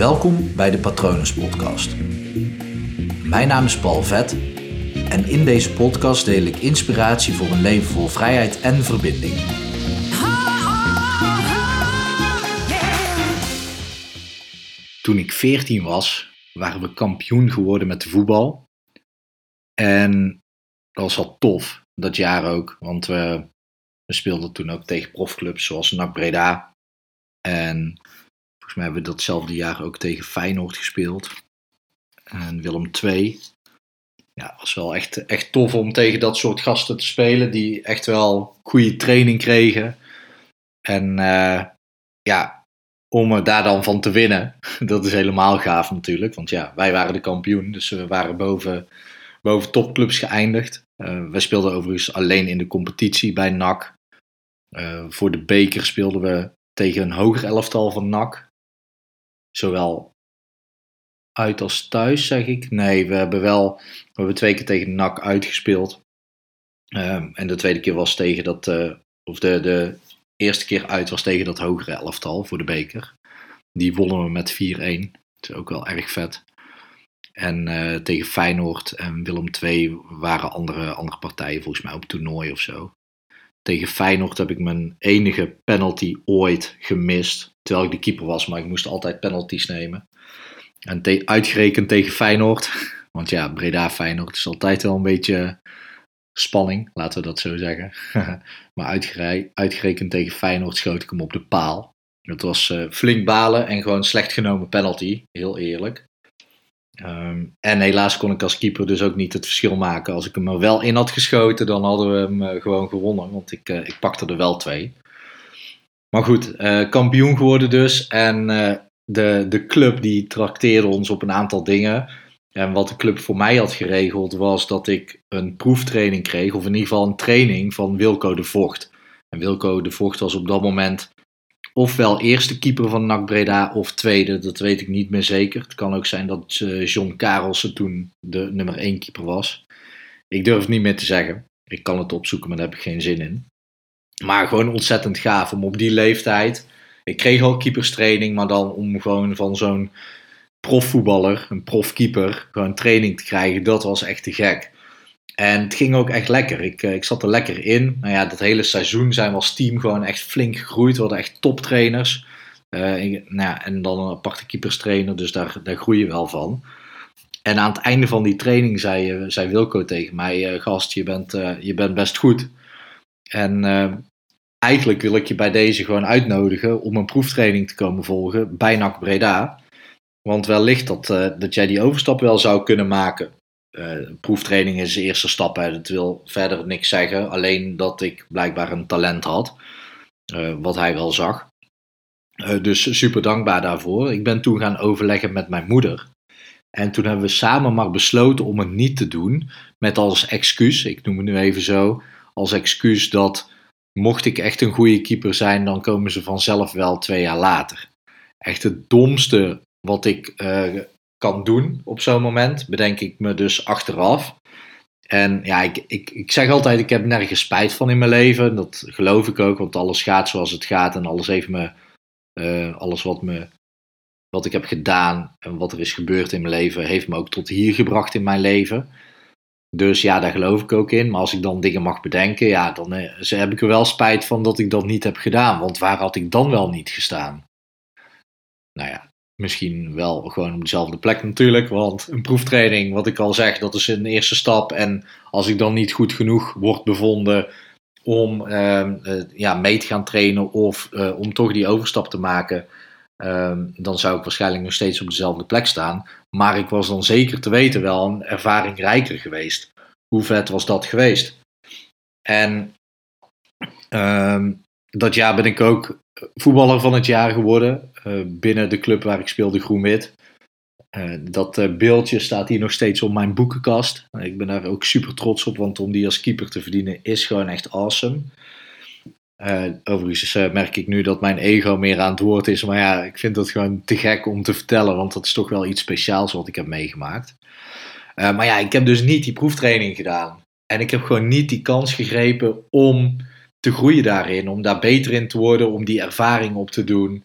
Welkom bij de Patronus Podcast. Mijn naam is Paul Vet en in deze podcast deel ik inspiratie voor een leven vol vrijheid en verbinding. Toen ik 14 was, waren we kampioen geworden met voetbal. En dat was wel tof, dat jaar ook, want we, we speelden toen ook tegen profclubs zoals NAC Breda. En volgens mij hebben we datzelfde jaar ook tegen Feyenoord gespeeld. En Willem II. Ja, was wel echt, echt tof om tegen dat soort gasten te spelen die echt wel goede training kregen. En eh, ja, om er daar dan van te winnen, dat is helemaal gaaf natuurlijk. Want ja, wij waren de kampioen, dus we waren boven, boven topclubs geëindigd. Uh, wij speelden overigens alleen in de competitie bij NAC. Uh, voor de beker speelden we tegen een hoger elftal van NAC. Zowel uit als thuis, zeg ik. Nee, we hebben wel we hebben twee keer tegen NAC uitgespeeld. Um, en de tweede keer was tegen dat, uh, of de, de eerste keer uit was tegen dat hogere elftal voor de beker. Die wonnen we met 4-1. Dat is ook wel erg vet. En uh, tegen Feyenoord en Willem II waren andere, andere partijen volgens mij op toernooi of zo. Tegen Feyenoord heb ik mijn enige penalty ooit gemist. Terwijl ik de keeper was, maar ik moest altijd penalties nemen. En uitgerekend tegen Feyenoord. Want ja, Breda Feyenoord is altijd wel een beetje spanning, laten we dat zo zeggen. maar uitgere uitgerekend tegen Feyenoord schoot ik hem op de paal. Dat was uh, flink balen en gewoon slecht genomen penalty, heel eerlijk. Um, en helaas kon ik als keeper dus ook niet het verschil maken. Als ik hem er wel in had geschoten, dan hadden we hem uh, gewoon gewonnen. Want ik, uh, ik pakte er wel twee. Maar goed, uh, kampioen geworden dus. En de, de club die trakteerde ons op een aantal dingen. En wat de club voor mij had geregeld was dat ik een proeftraining kreeg. Of in ieder geval een training van Wilco de Vocht. En Wilco de Vocht was op dat moment ofwel eerste keeper van NAC Breda of tweede, dat weet ik niet meer zeker. Het kan ook zijn dat uh, John Karelsen toen de nummer 1 keeper was. Ik durf het niet meer te zeggen. Ik kan het opzoeken, maar daar heb ik geen zin in. Maar gewoon ontzettend gaaf om op die leeftijd. Ik kreeg al keeperstraining, maar dan om gewoon van zo'n profvoetballer, een profkeeper, gewoon training te krijgen, dat was echt te gek. En het ging ook echt lekker. Ik, ik zat er lekker in. Nou ja, dat hele seizoen zijn we als team gewoon echt flink gegroeid. We hadden echt toptrainers. Uh, nou ja, en dan een aparte keeperstrainer, dus daar, daar groei je wel van. En aan het einde van die training zei, zei Wilco tegen mij: Gast, je bent, je bent best goed. En eigenlijk wil ik je bij deze gewoon uitnodigen om een proeftraining te komen volgen bij NAC Breda. Want wellicht dat, dat jij die overstap wel zou kunnen maken. Uh, proeftraining is de eerste stap. Hè. Dat wil verder niks zeggen. Alleen dat ik blijkbaar een talent had. Uh, wat hij wel zag. Uh, dus super dankbaar daarvoor. Ik ben toen gaan overleggen met mijn moeder. En toen hebben we samen maar besloten om het niet te doen. Met als excuus, ik noem het nu even zo. Als excuus dat mocht ik echt een goede keeper zijn, dan komen ze vanzelf wel twee jaar later. Echt het domste wat ik kan doen op zo'n moment, bedenk ik me dus achteraf. En ja, ik, ik, ik zeg altijd, ik heb nergens spijt van in mijn leven. Dat geloof ik ook, want alles gaat zoals het gaat. En alles heeft me, uh, alles wat, me, wat ik heb gedaan en wat er is gebeurd in mijn leven, heeft me ook tot hier gebracht in mijn leven. Dus ja, daar geloof ik ook in. Maar als ik dan dingen mag bedenken, ja, dan uh, heb ik er wel spijt van dat ik dat niet heb gedaan. Want waar had ik dan wel niet gestaan? Nou ja, Misschien wel gewoon op dezelfde plek natuurlijk. Want een proeftraining, wat ik al zeg, dat is een eerste stap. En als ik dan niet goed genoeg word bevonden om uh, uh, ja, mee te gaan trainen of uh, om toch die overstap te maken, ehm, dan zou ik waarschijnlijk nog steeds op dezelfde plek staan. Maar ik was dan zeker te weten wel een ervaring rijker geweest. Hoe vet was dat geweest? En ehm, dat jaar ben ik ook voetballer van het jaar geworden. Uh, binnen de club waar ik speelde, Groenwit. Uh, dat uh, beeldje staat hier nog steeds op mijn boekenkast. Ik ben daar ook super trots op, want om die als keeper te verdienen is gewoon echt awesome. overigens merk ik nu dat mijn ego meer aan het woord is. Maar ja, ik vind dat gewoon te gek om te vertellen, want dat is toch wel iets speciaals wat ik heb meegemaakt. maar ja, ik heb dus niet die proeftraining gedaan. En ik heb gewoon niet die kans gegrepen om te groeien daarin, om daar beter in te worden, om die ervaring op te doen.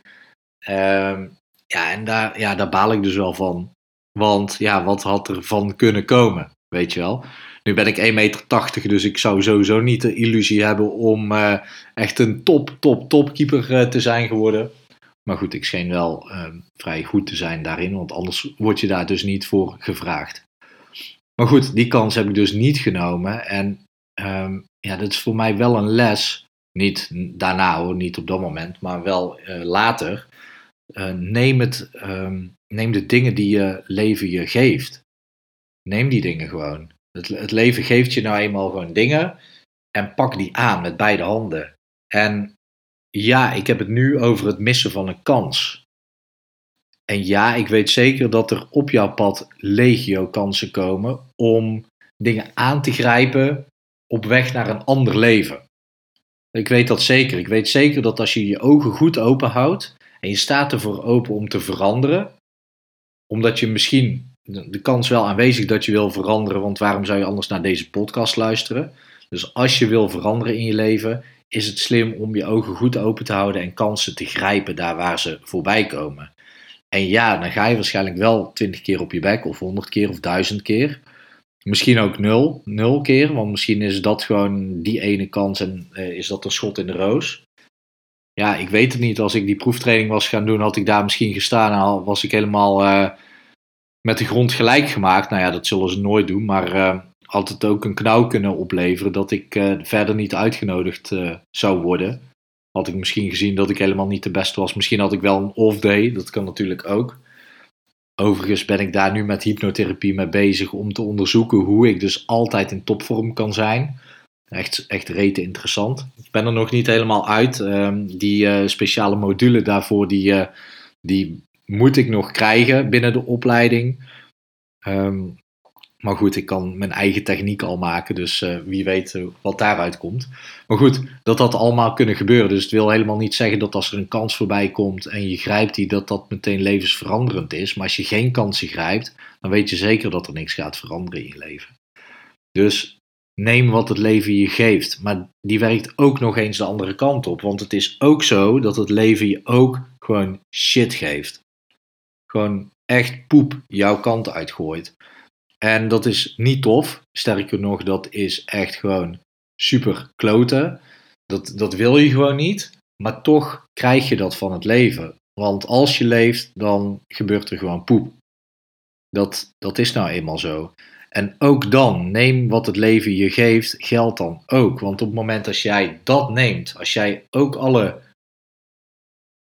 Um, Ja, en daar, ja, daar baal ik dus wel van. Want ja, wat had er van kunnen komen? Weet je wel? Nu ben ik 1,80 meter, dus ik zou sowieso niet de illusie hebben om uh, echt een top, top, topkeeper uh, te zijn geworden. Maar goed, ik scheen wel uh, vrij goed te zijn daarin, want anders word je daar dus niet voor gevraagd. Maar goed, die kans heb ik dus niet genomen. En um, ja, dat is voor mij wel een les. Niet daarna hoor, niet op dat moment, maar wel later. neem, het, um, neem de dingen die je leven je geeft. Neem die dingen gewoon. Het leven geeft je nou eenmaal gewoon dingen en pak die aan met beide handen. En ja, ik heb het nu over het missen van een kans. En ja, ik weet zeker dat er op jouw pad legio kansen komen om dingen aan te grijpen op weg naar een ander leven. Ik weet dat zeker. Ik weet zeker dat als je je ogen goed open houdt en je staat ervoor open om te veranderen, omdat je misschien de kans wel aanwezig dat je wil veranderen, want waarom zou je anders naar deze podcast luisteren? Dus als je wil veranderen in je leven, is het slim om je ogen goed open te houden en kansen te grijpen daar waar ze voorbij komen. En ja, dan ga je waarschijnlijk wel 20 keer op je bek, of 100 keer, of 1000 keer. Misschien ook nul, nul keer, want misschien is dat gewoon die ene kans en uh, is dat een schot in de roos. Ja, ik weet het niet. Als ik die proeftraining was gaan doen, had ik daar misschien gestaan en was ik helemaal. Uh, met de grond gelijk gemaakt. Nou ja, dat zullen ze nooit doen, maar uh, had het ook een knauw kunnen opleveren dat ik verder niet uitgenodigd zou worden. Had ik misschien gezien dat ik helemaal niet de beste was. Misschien had ik wel een off day, dat kan natuurlijk ook. Overigens ben ik daar nu met hypnotherapie mee bezig om te onderzoeken hoe ik dus altijd in topvorm kan zijn. Echt, echt rete interessant. Ik ben er nog niet helemaal uit. Um, die speciale module daarvoor, die, die moet ik nog krijgen binnen de opleiding. Um, maar goed, ik kan mijn eigen techniek al maken, dus uh, wie weet uh, wat daaruit komt. Maar goed, dat dat allemaal kunnen gebeuren. Dus het wil helemaal niet zeggen dat als er een kans voorbij komt en je grijpt die, dat dat meteen levensveranderend is. Maar als je geen kansen grijpt, dan weet je zeker dat er niks gaat veranderen in je leven. Dus neem wat het leven je geeft. Maar die werkt ook nog eens de andere kant op. Want het is ook zo dat het leven je ook gewoon shit geeft gewoon echt poep jouw kant uitgooit. En dat is niet tof. Sterker nog, dat is echt gewoon super kloten. Dat, dat wil je gewoon niet. Maar toch krijg je dat van het leven. Want als je leeft, dan gebeurt er gewoon poep. Dat, dat is nou eenmaal zo. En ook dan, neem wat het leven je geeft, geldt dan ook. Want op het moment dat jij dat neemt, als jij ook alle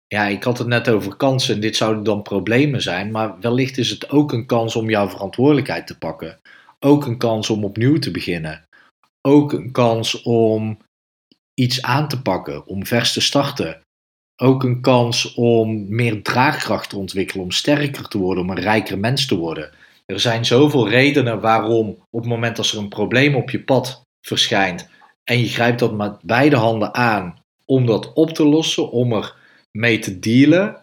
ja, ik had het net over kansen. Dit zouden dan problemen zijn. Maar wellicht is het ook een kans om jouw verantwoordelijkheid te pakken. Ook een kans om opnieuw te beginnen. Ook een kans om iets aan te pakken, om vers te starten. Ook een kans om meer draagkracht te ontwikkelen, om sterker te worden, om een rijker mens te worden. Er zijn zoveel redenen waarom op het moment dat er een probleem op je pad verschijnt en je grijpt dat met beide handen aan om dat op te lossen, om er mee te dealen,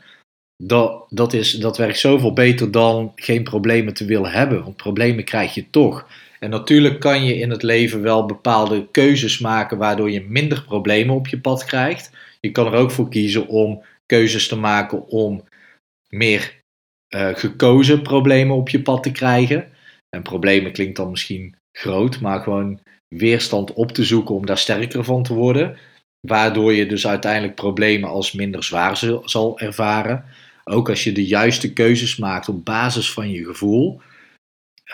dat, dat, is, dat werkt zoveel beter dan geen problemen te willen hebben. Want problemen krijg je toch. En natuurlijk kan je in het leven wel bepaalde keuzes maken waardoor je minder problemen op je pad krijgt. Je kan er ook voor kiezen om keuzes te maken om meer uh, gekozen problemen op je pad te krijgen. En problemen klinkt dan misschien groot, maar gewoon weerstand op te zoeken om daar sterker van te worden. Waardoor je dus uiteindelijk problemen als minder zwaar zal ervaren. Ook als je de juiste keuzes maakt op basis van je gevoel.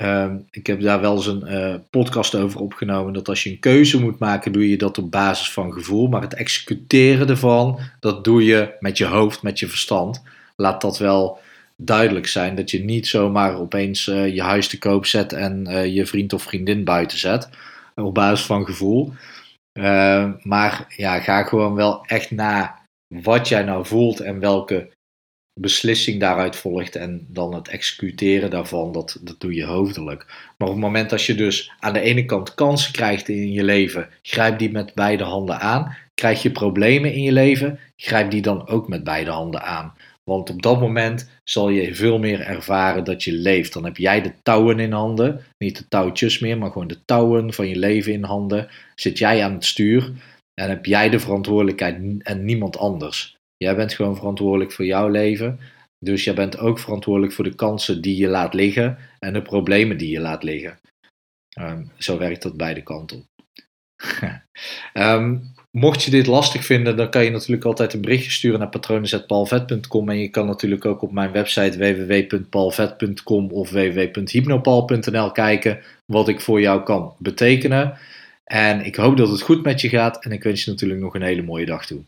Uh, ik heb daar wel eens een uh, podcast over opgenomen. Dat als je een keuze moet maken, doe je dat op basis van gevoel. Maar het executeren ervan, dat doe je met je hoofd, met je verstand. Laat dat wel duidelijk zijn. Dat je niet zomaar opeens uh, je huis te koop zet en uh, je vriend of vriendin buiten zet. Op basis van gevoel. Uh, maar ja, ga gewoon wel echt na wat jij nou voelt en welke beslissing daaruit volgt. En dan het executeren daarvan, dat, dat doe je hoofdelijk. Maar op het moment dat je dus aan de ene kant kansen krijgt in je leven, grijp die met beide handen aan. Krijg je problemen in je leven, grijp die dan ook met beide handen aan. Want op dat moment zal je veel meer ervaren dat je leeft. Dan heb jij de touwen in handen. Niet de touwtjes meer, maar gewoon de touwen van je leven in handen. Zit jij aan het stuur en heb jij de verantwoordelijkheid en niemand anders. Jij bent gewoon verantwoordelijk voor jouw leven. Dus jij bent ook verantwoordelijk voor de kansen die je laat liggen en de problemen die je laat liggen. Ehm, zo werkt dat beide kanten op. um, mocht je dit lastig vinden, dan kan je natuurlijk altijd een berichtje sturen naar patronen.paulvet.com en je kan natuurlijk ook op mijn website www.paulvet.com of www.hypnopal.nl kijken wat ik voor jou kan betekenen. En ik hoop dat het goed met je gaat en ik wens je natuurlijk nog een hele mooie dag toe.